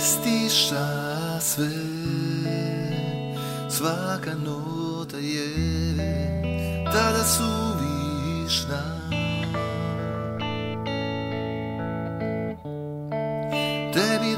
stiša sve Svaka nota je tada suvišna Tebi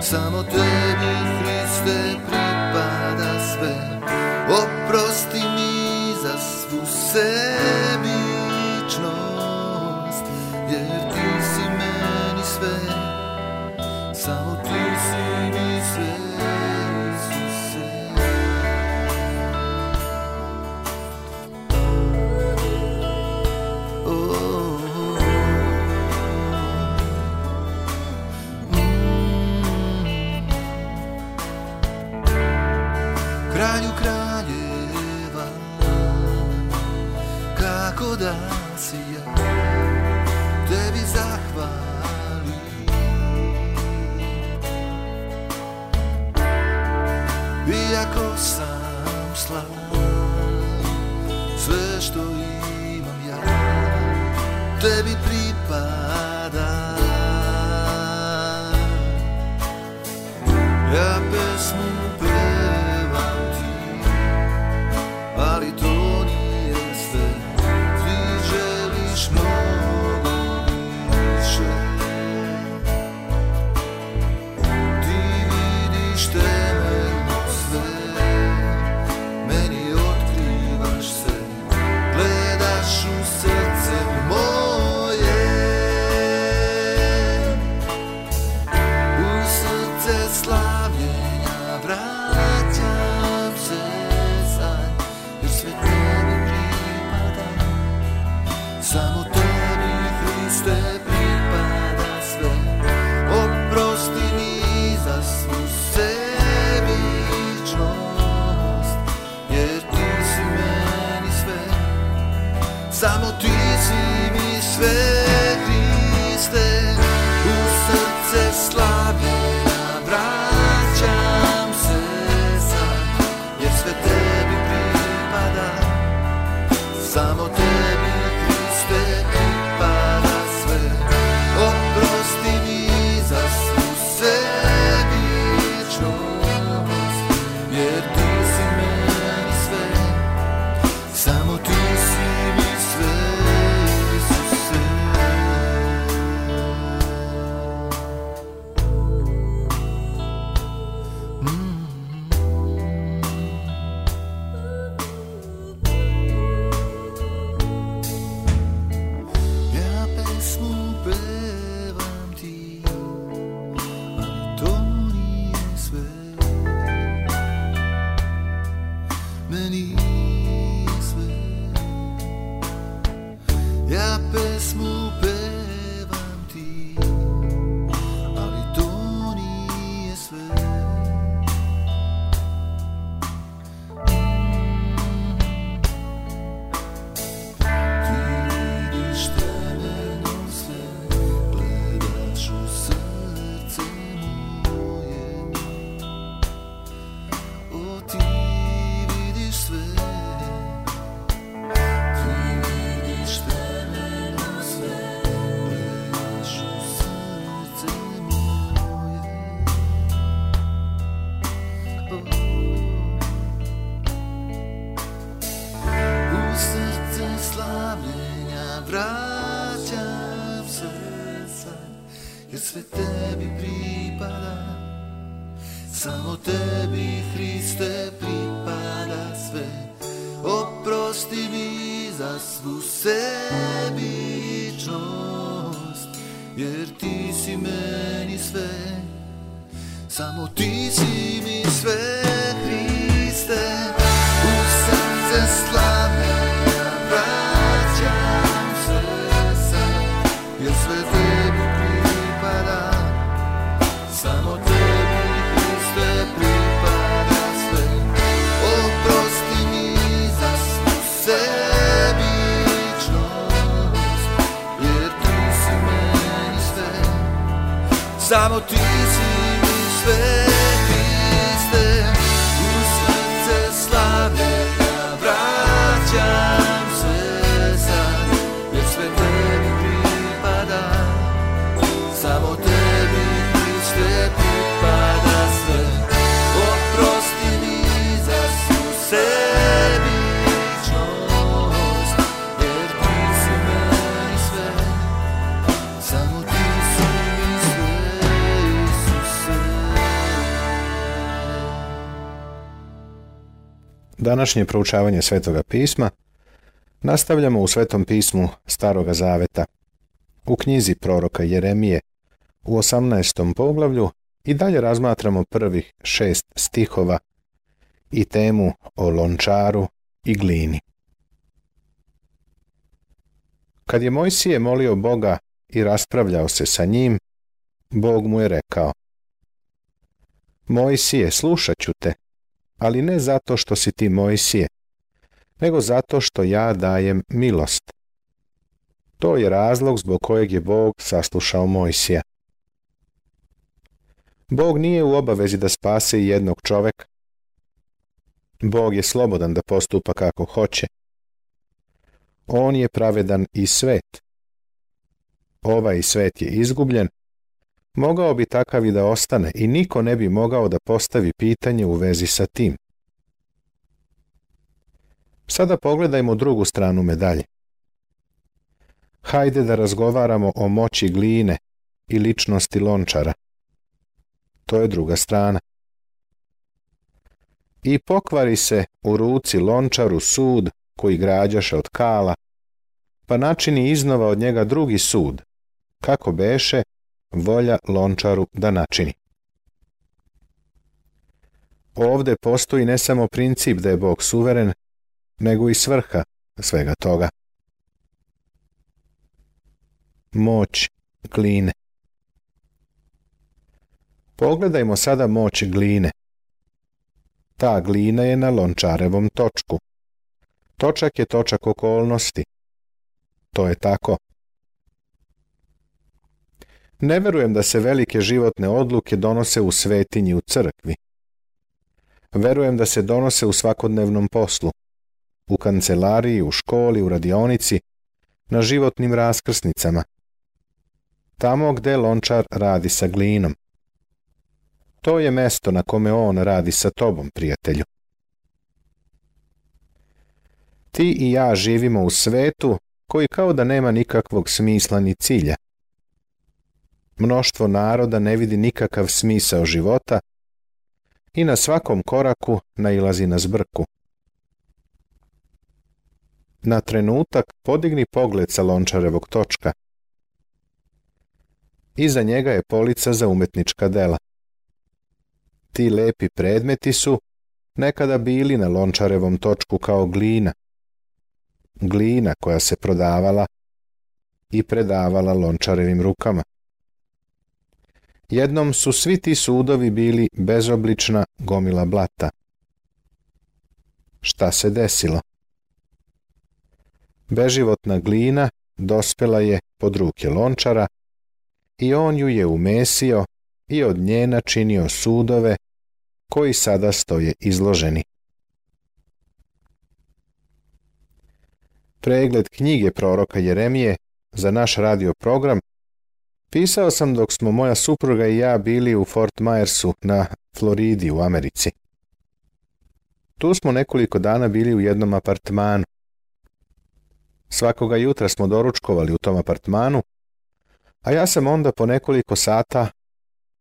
Samo tebi Hriste pripada sve Oprosti mi za svu sebi Ja, bis mu mi za svu sebičnost Jer ti si meni sve, samo ti si mi sve Hriste Samo ti si mi sve Današnje proučavanje Svetoga pisma nastavljamo u Svetom pismu Staroga Zaveta. U knjizi proroka Jeremije u 18. poglavlju i dalje razmatramo prvih šest stihova i temu o lončaru i glini. Kad je Mojsije molio Boga i raspravljao se sa njim, Bog mu je rekao Mojsije, slušat ću te, ali ne zato što si ti Mojsije, nego zato što ja dajem milost. To je razlog zbog kojeg je Bog saslušao Mojsija. Bog nije u obavezi da spase jednog čoveka. Bog je slobodan da postupa kako hoće. On je pravedan i svet. Ovaj svet je izgubljen, Mogao bi takav i da ostane i niko ne bi mogao da postavi pitanje u vezi sa tim. Sada pogledajmo drugu stranu medalje. Hajde da razgovaramo o moći gline i ličnosti lončara. To je druga strana. I pokvari se u ruci lončaru sud koji građaše od kala, pa načini iznova od njega drugi sud, kako beše volja lončaru da načini. Ovdje postoji ne samo princip da je Bog suveren, nego i svrha svega toga. Moć gline Pogledajmo sada moć gline. Ta glina je na lončarevom točku. Točak je točak okolnosti. To je tako. Ne verujem da se velike životne odluke donose u svetinji u crkvi. Verujem da se donose u svakodnevnom poslu, u kancelariji, u školi, u radionici, na životnim raskrsnicama, tamo gde lončar radi sa glinom. To je mesto na kome on radi sa tobom, prijatelju. Ti i ja živimo u svetu koji kao da nema nikakvog smisla ni cilja mnoštvo naroda ne vidi nikakav smisao života i na svakom koraku nailazi na zbrku. Na trenutak podigni pogled sa lončarevog točka. Iza njega je polica za umetnička dela. Ti lepi predmeti su nekada bili na lončarevom točku kao glina. Glina koja se prodavala i predavala lončarevim rukama. Jednom su svi ti sudovi bili bezoblična gomila blata. Šta se desilo? Beživotna glina dospela je pod ruke lončara i on ju je umesio i od nje činio sudove koji sada stoje izloženi. Pregled knjige proroka Jeremije za naš radio program Pisao sam dok smo moja supruga i ja bili u Fort Myersu na Floridi u Americi. Tu smo nekoliko dana bili u jednom apartmanu. Svakoga jutra smo doručkovali u tom apartmanu, a ja sam onda po nekoliko sata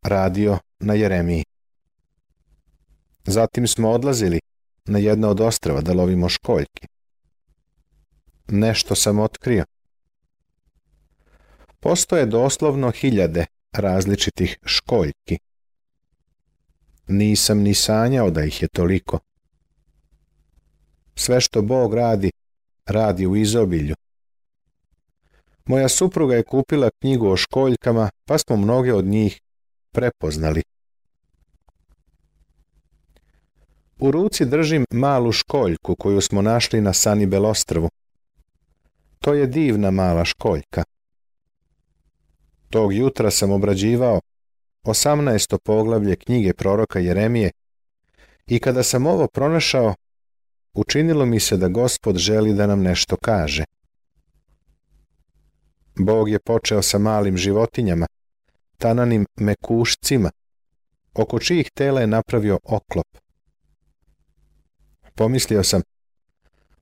radio na Jeremiji. Zatim smo odlazili na jedno od ostrava da lovimo školjke. Nešto sam otkrio. Postoje doslovno hiljade različitih školjki. Nisam ni sanjao da ih je toliko. Sve što Bog radi, radi u izobilju. Moja supruga je kupila knjigu o školjkama, pa smo mnoge od njih prepoznali. U ruci držim malu školjku koju smo našli na Sani To je divna mala školjka. Tog jutra sam obrađivao 18. poglavlje knjige proroka Jeremije i kada sam ovo pronašao, učinilo mi se da gospod želi da nam nešto kaže. Bog je počeo sa malim životinjama, tananim mekušcima, oko čijih tela je napravio oklop. Pomislio sam,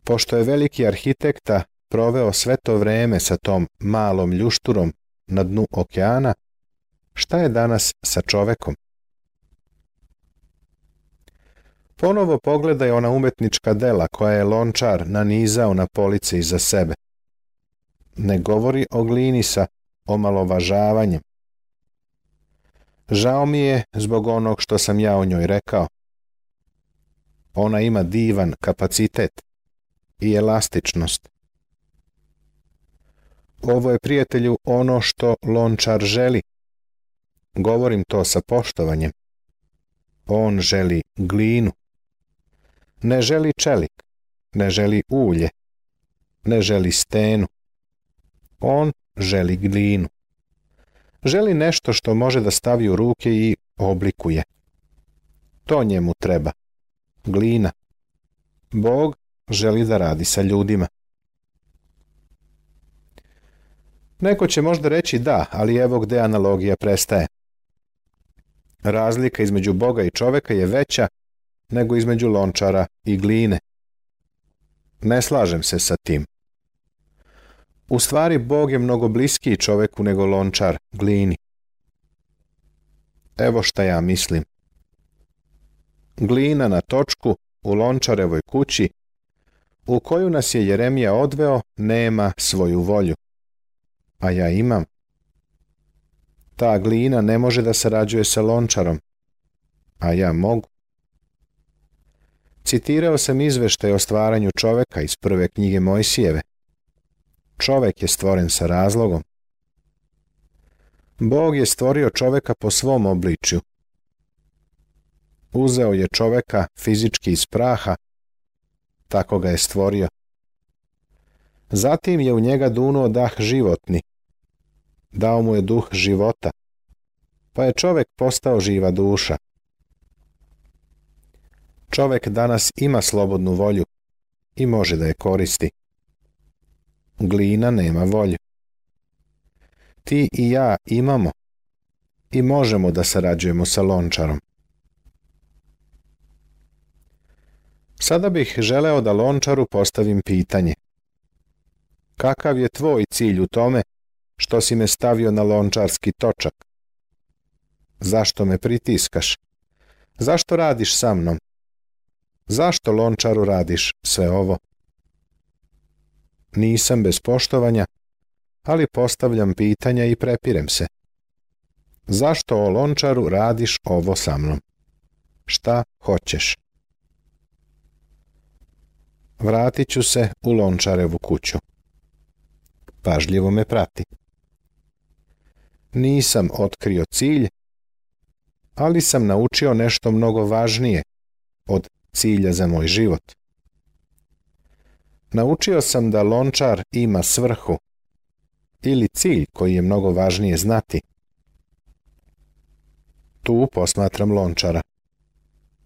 pošto je veliki arhitekta proveo sve to vreme sa tom malom ljušturom na dnu okeana, šta je danas sa čovekom? Ponovo pogledaj ona umetnička dela koja je lončar nanizao na police iza sebe. Ne govori o glini sa omalovažavanjem. Žao mi je zbog onog što sam ja o njoj rekao. Ona ima divan kapacitet i elastičnost. Ovo je prijatelju ono što lončar želi. Govorim to sa poštovanjem. On želi glinu. Ne želi čelik, ne želi ulje, ne želi stenu. On želi glinu. Želi nešto što može da stavi u ruke i oblikuje. To njemu treba. Glina. Bog želi da radi sa ljudima. Neko će možda reći da, ali evo gde analogija prestaje. Razlika između Boga i čoveka je veća nego između lončara i gline. Ne slažem se sa tim. U stvari, Bog je mnogo bliskiji čoveku nego lončar, glini. Evo šta ja mislim. Glina na točku u lončarevoj kući, u koju nas je Jeremija odveo, nema svoju volju a ja imam. Ta glina ne može da sarađuje sa lončarom, a ja mogu. Citirao sam izveštaj o stvaranju čoveka iz prve knjige Mojsijeve. Čovek je stvoren sa razlogom. Bog je stvorio čoveka po svom obličju. Uzeo je čoveka fizički iz praha, tako ga je stvorio. Zatim je u njega dunuo dah životni, dao mu je duh života, pa je čovjek postao živa duša. Čovjek danas ima slobodnu volju i može da je koristi. Glina nema volju. Ti i ja imamo i možemo da sarađujemo sa lončarom. Sada bih želeo da lončaru postavim pitanje. Kakav je tvoj cilj u tome što si me stavio na lončarski točak? Zašto me pritiskaš? Zašto radiš sa mnom? Zašto lončaru radiš sve ovo? Nisam bez poštovanja, ali postavljam pitanja i prepirem se. Zašto o lončaru radiš ovo sa mnom? Šta hoćeš? Vratit ću se u lončarevu kuću. Pažljivo me prati nisam otkrio cilj, ali sam naučio nešto mnogo važnije od cilja za moj život. Naučio sam da lončar ima svrhu ili cilj koji je mnogo važnije znati. Tu posmatram lončara.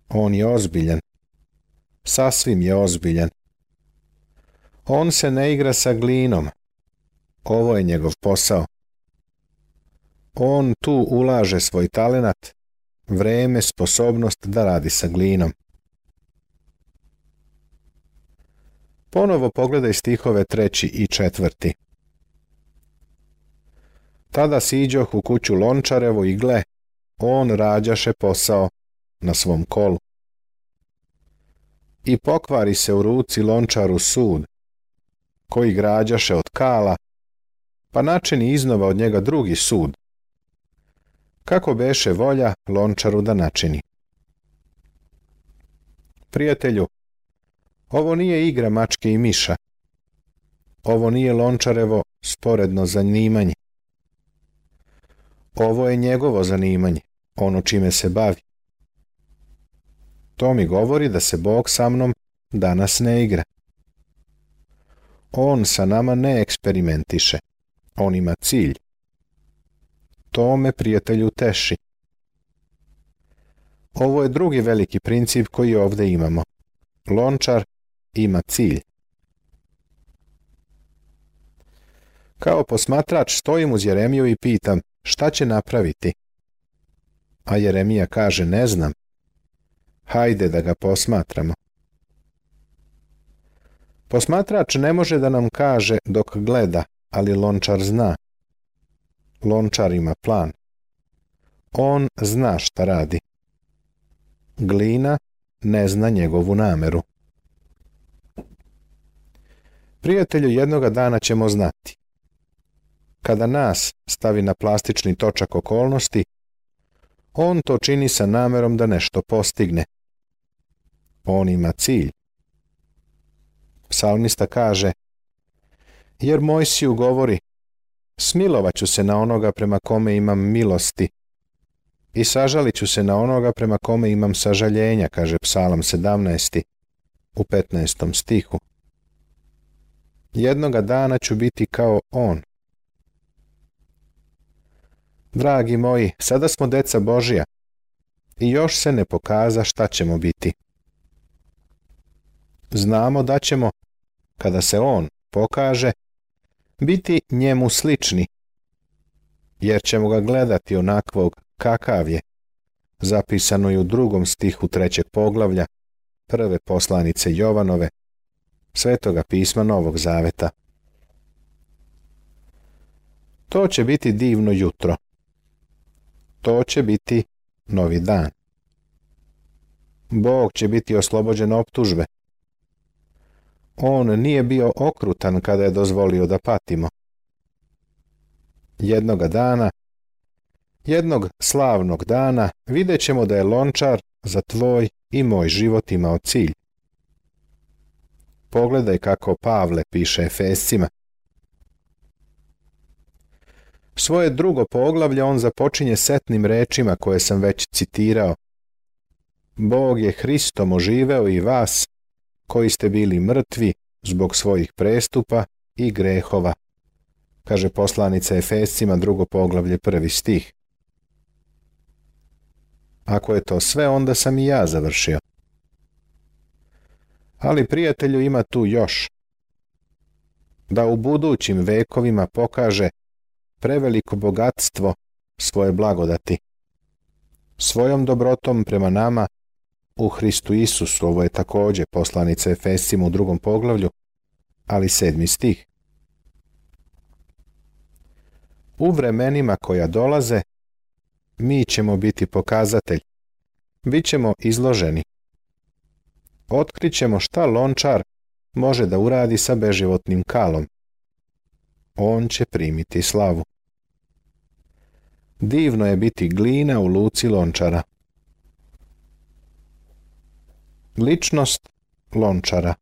On je ozbiljan. Sasvim je ozbiljan. On se ne igra sa glinom. Ovo je njegov posao. On tu ulaže svoj talenat, vreme, sposobnost da radi sa glinom. Ponovo pogledaj stihove treći i četvrti. Tada siđoh u kuću Lončarevo i gle, on rađaše posao na svom kolu. I pokvari se u ruci Lončaru sud, koji građaše od kala, pa načini iznova od njega drugi sud, kako beše volja lončaru da načini. Prijatelju, ovo nije igra mačke i miša. Ovo nije lončarevo sporedno zanimanje. Ovo je njegovo zanimanje, ono čime se bavi. To mi govori da se Bog sa mnom danas ne igra. On sa nama ne eksperimentiše. On ima cilj tome prijatelju teši. Ovo je drugi veliki princip koji ovdje imamo. Lončar ima cilj. Kao posmatrač stojim uz Jeremiju i pitam šta će napraviti. A Jeremija kaže ne znam. Hajde da ga posmatramo. Posmatrač ne može da nam kaže dok gleda, ali lončar zna. Lončar ima plan. On zna šta radi. Glina ne zna njegovu nameru. Prijatelju, jednoga dana ćemo znati. Kada nas stavi na plastični točak okolnosti, on to čini sa namerom da nešto postigne. On ima cilj. Psalmista kaže, jer Mojsiju govori, smilovat ću se na onoga prema kome imam milosti i sažalit ću se na onoga prema kome imam sažaljenja, kaže psalam 17. u 15. stihu. Jednoga dana ću biti kao on. Dragi moji, sada smo deca Božija i još se ne pokaza šta ćemo biti. Znamo da ćemo, kada se on pokaže, biti njemu slični, jer ćemo ga gledati onakvog kakav je, zapisano je u drugom stihu trećeg poglavlja, prve poslanice Jovanove, svetoga pisma Novog Zaveta. To će biti divno jutro. To će biti novi dan. Bog će biti oslobođen optužbe. On nije bio okrutan kada je dozvolio da patimo. Jednoga dana, jednog slavnog dana, vidjet ćemo da je lončar za tvoj i moj život imao cilj. Pogledaj kako Pavle piše Efescima. Svoje drugo poglavlje on započinje setnim rečima koje sam već citirao. Bog je Hristom oživeo i vas, koji ste bili mrtvi zbog svojih prestupa i grehova, kaže poslanica Efescima drugo poglavlje prvi stih. Ako je to sve, onda sam i ja završio. Ali prijatelju ima tu još. Da u budućim vekovima pokaže preveliko bogatstvo svoje blagodati. Svojom dobrotom prema nama u Hristu Isusu, ovo je također poslanica Efesima u drugom poglavlju, ali sedmi stih. U vremenima koja dolaze, mi ćemo biti pokazatelj, bit ćemo izloženi. Otkrićemo šta lončar može da uradi sa beživotnim kalom. On će primiti slavu. Divno je biti glina u luci lončara. Ličnost lončara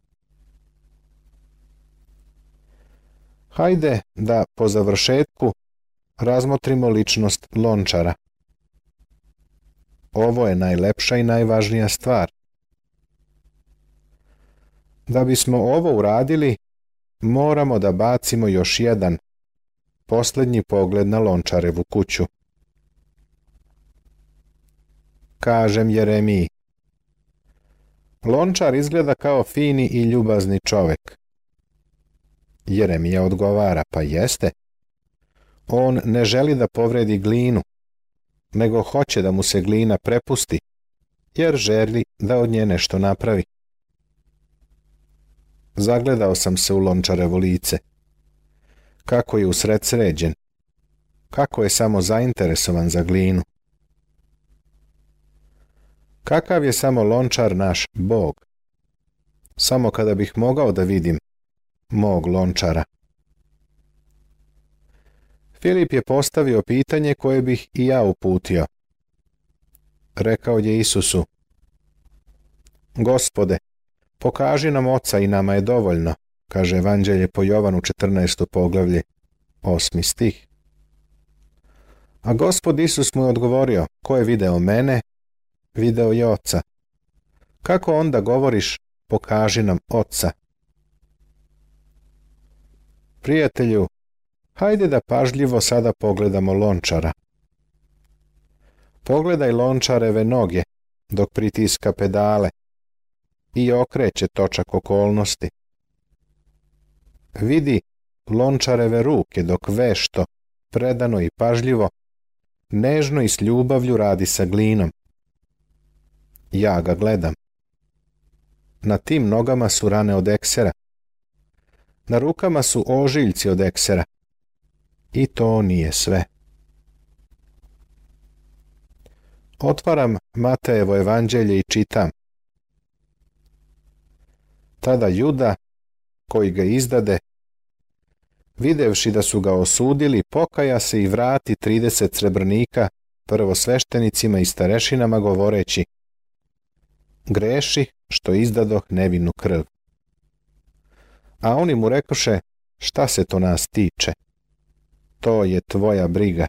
Hajde da po završetku razmotrimo ličnost lončara. Ovo je najlepša i najvažnija stvar. Da bismo ovo uradili, moramo da bacimo još jedan, posljednji pogled na lončarevu kuću. Kažem Jeremiji, Lončar izgleda kao fini i ljubazni čovek. Jeremija odgovara, pa jeste. On ne želi da povredi glinu, nego hoće da mu se glina prepusti, jer želi da od nje nešto napravi. Zagledao sam se u lončarevo lice. Kako je usred sređen. Kako je samo zainteresovan za glinu. Kakav je samo lončar naš Bog? Samo kada bih mogao da vidim mog lončara. Filip je postavio pitanje koje bih i ja uputio. Rekao je Isusu, Gospode, pokaži nam oca i nama je dovoljno, kaže Evanđelje po Jovanu 14. poglavlje, 8. stih. A gospod Isus mu je odgovorio, ko je video mene, video je oca. Kako onda govoriš, pokaži nam oca? Prijatelju, hajde da pažljivo sada pogledamo lončara. Pogledaj lončareve noge dok pritiska pedale i okreće točak okolnosti. Vidi lončareve ruke dok vešto, predano i pažljivo, nežno i s ljubavlju radi sa glinom. Ja ga gledam. Na tim nogama su rane od eksera. Na rukama su ožiljci od eksera. I to nije sve. Otvaram Matejevo evanđelje i čitam. Tada Juda, koji ga izdade, videvši da su ga osudili, pokaja se i vrati 30 srebrnika prvo sveštenicima i starešinama govoreći greši što izdadoh nevinu krv. A oni mu rekoše, šta se to nas tiče? To je tvoja briga.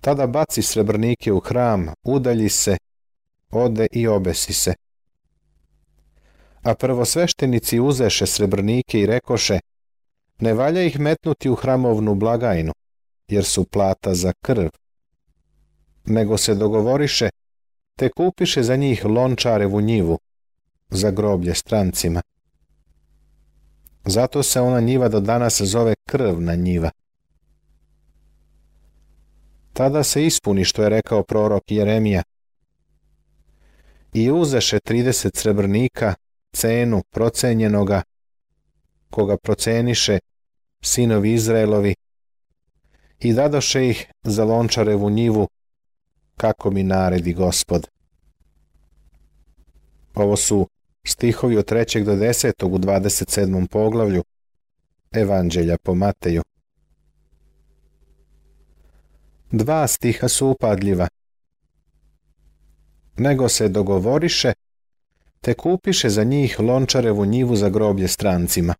Tada baci srebrnike u hram, udalji se, ode i obesi se. A prvosveštenici uzeše srebrnike i rekoše, ne valja ih metnuti u hramovnu blagajnu, jer su plata za krv. Nego se dogovoriše te kupiše za njih lončarevu njivu za groblje strancima. Zato se ona njiva do danas zove krvna njiva. Tada se ispuni što je rekao prorok Jeremija. I uzeše 30 srebrnika, cenu procenjenoga, koga proceniše sinovi Izraelovi, i dadoše ih za lončarevu njivu kako mi naredi gospod. Ovo su stihovi od 3. do 10. u 27. poglavlju Evanđelja po Mateju. Dva stiha su upadljiva. Nego se dogovoriše, te kupiše za njih lončarevu njivu za groblje strancima.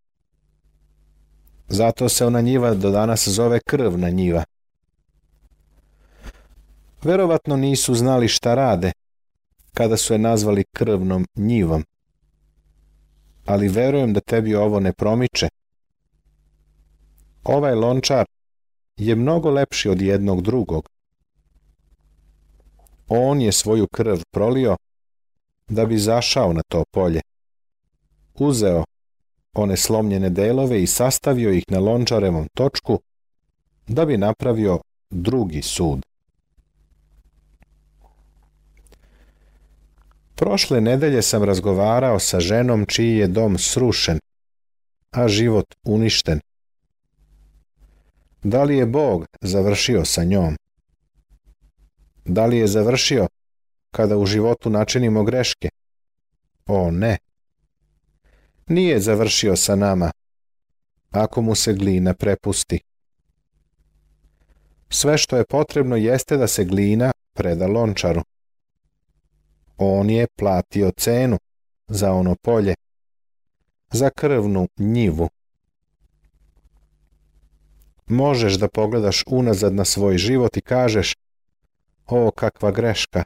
Zato se ona njiva do danas zove krvna njiva. Verovatno nisu znali šta rade kada su je nazvali krvnom njivom. Ali verujem da tebi ovo ne promiče. Ovaj lončar je mnogo lepši od jednog drugog. On je svoju krv prolio da bi zašao na to polje. Uzeo one slomljene delove i sastavio ih na lončarevom točku da bi napravio drugi sud. Prošle nedelje sam razgovarao sa ženom čiji je dom srušen, a život uništen. Da li je Bog završio sa njom? Da li je završio kada u životu načinimo greške? O ne. Nije završio sa nama, ako mu se glina prepusti. Sve što je potrebno jeste da se glina preda lončaru on je platio cenu za ono polje, za krvnu njivu. Možeš da pogledaš unazad na svoj život i kažeš, o kakva greška.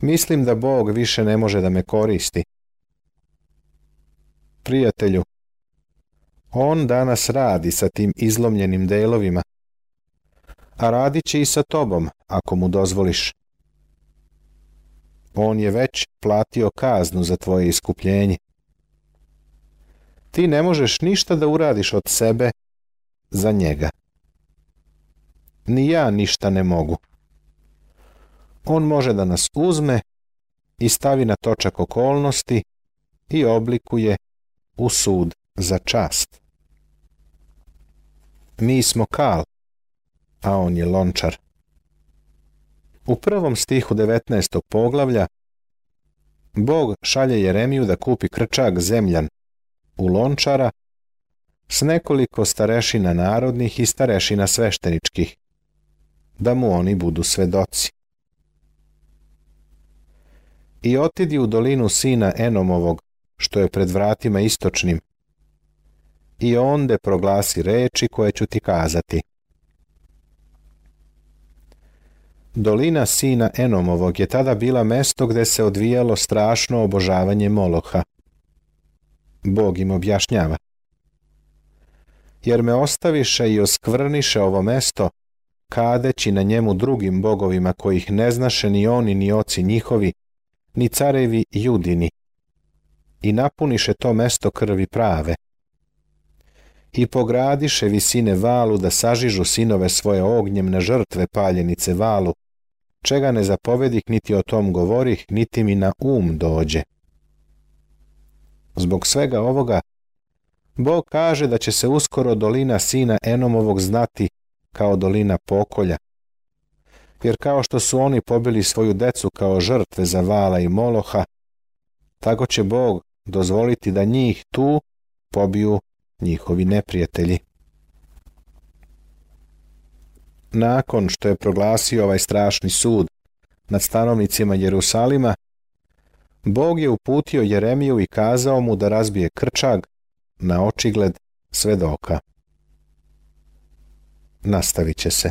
Mislim da Bog više ne može da me koristi. Prijatelju, on danas radi sa tim izlomljenim delovima, a radit će i sa tobom ako mu dozvoliš on je već platio kaznu za tvoje iskupljenje. Ti ne možeš ništa da uradiš od sebe za njega. Ni ja ništa ne mogu. On može da nas uzme i stavi na točak okolnosti i oblikuje u sud za čast. Mi smo kal, a on je lončar. U prvom stihu 19. poglavlja Bog šalje Jeremiju da kupi krčak zemljan u lončara s nekoliko starešina narodnih i starešina svešteničkih, da mu oni budu svedoci. I otidi u dolinu sina Enomovog, što je pred vratima istočnim, i onde proglasi reči koje ću ti kazati. Dolina sina Enomovog je tada bila mesto gdje se odvijalo strašno obožavanje Moloha. Bog im objašnjava. Jer me ostaviše i oskvrniše ovo mesto, kadeći na njemu drugim bogovima kojih ne znaše ni oni ni oci njihovi, ni carevi judini, i napuniše to mesto krvi prave, i pogradiše visine valu da sažižu sinove svoje ognjemne žrtve paljenice valu, čega ne zapovedih niti o tom govorih, niti mi na um dođe. Zbog svega ovoga, Bog kaže da će se uskoro dolina sina Enomovog znati kao dolina pokolja, jer kao što su oni pobili svoju decu kao žrtve za vala i moloha, tako će Bog dozvoliti da njih tu pobiju njihovi neprijatelji. Nakon što je proglasio ovaj strašni sud nad stanovnicima Jerusalima, Bog je uputio Jeremiju i kazao mu da razbije krčag na očigled svedoka. Nastavit će se.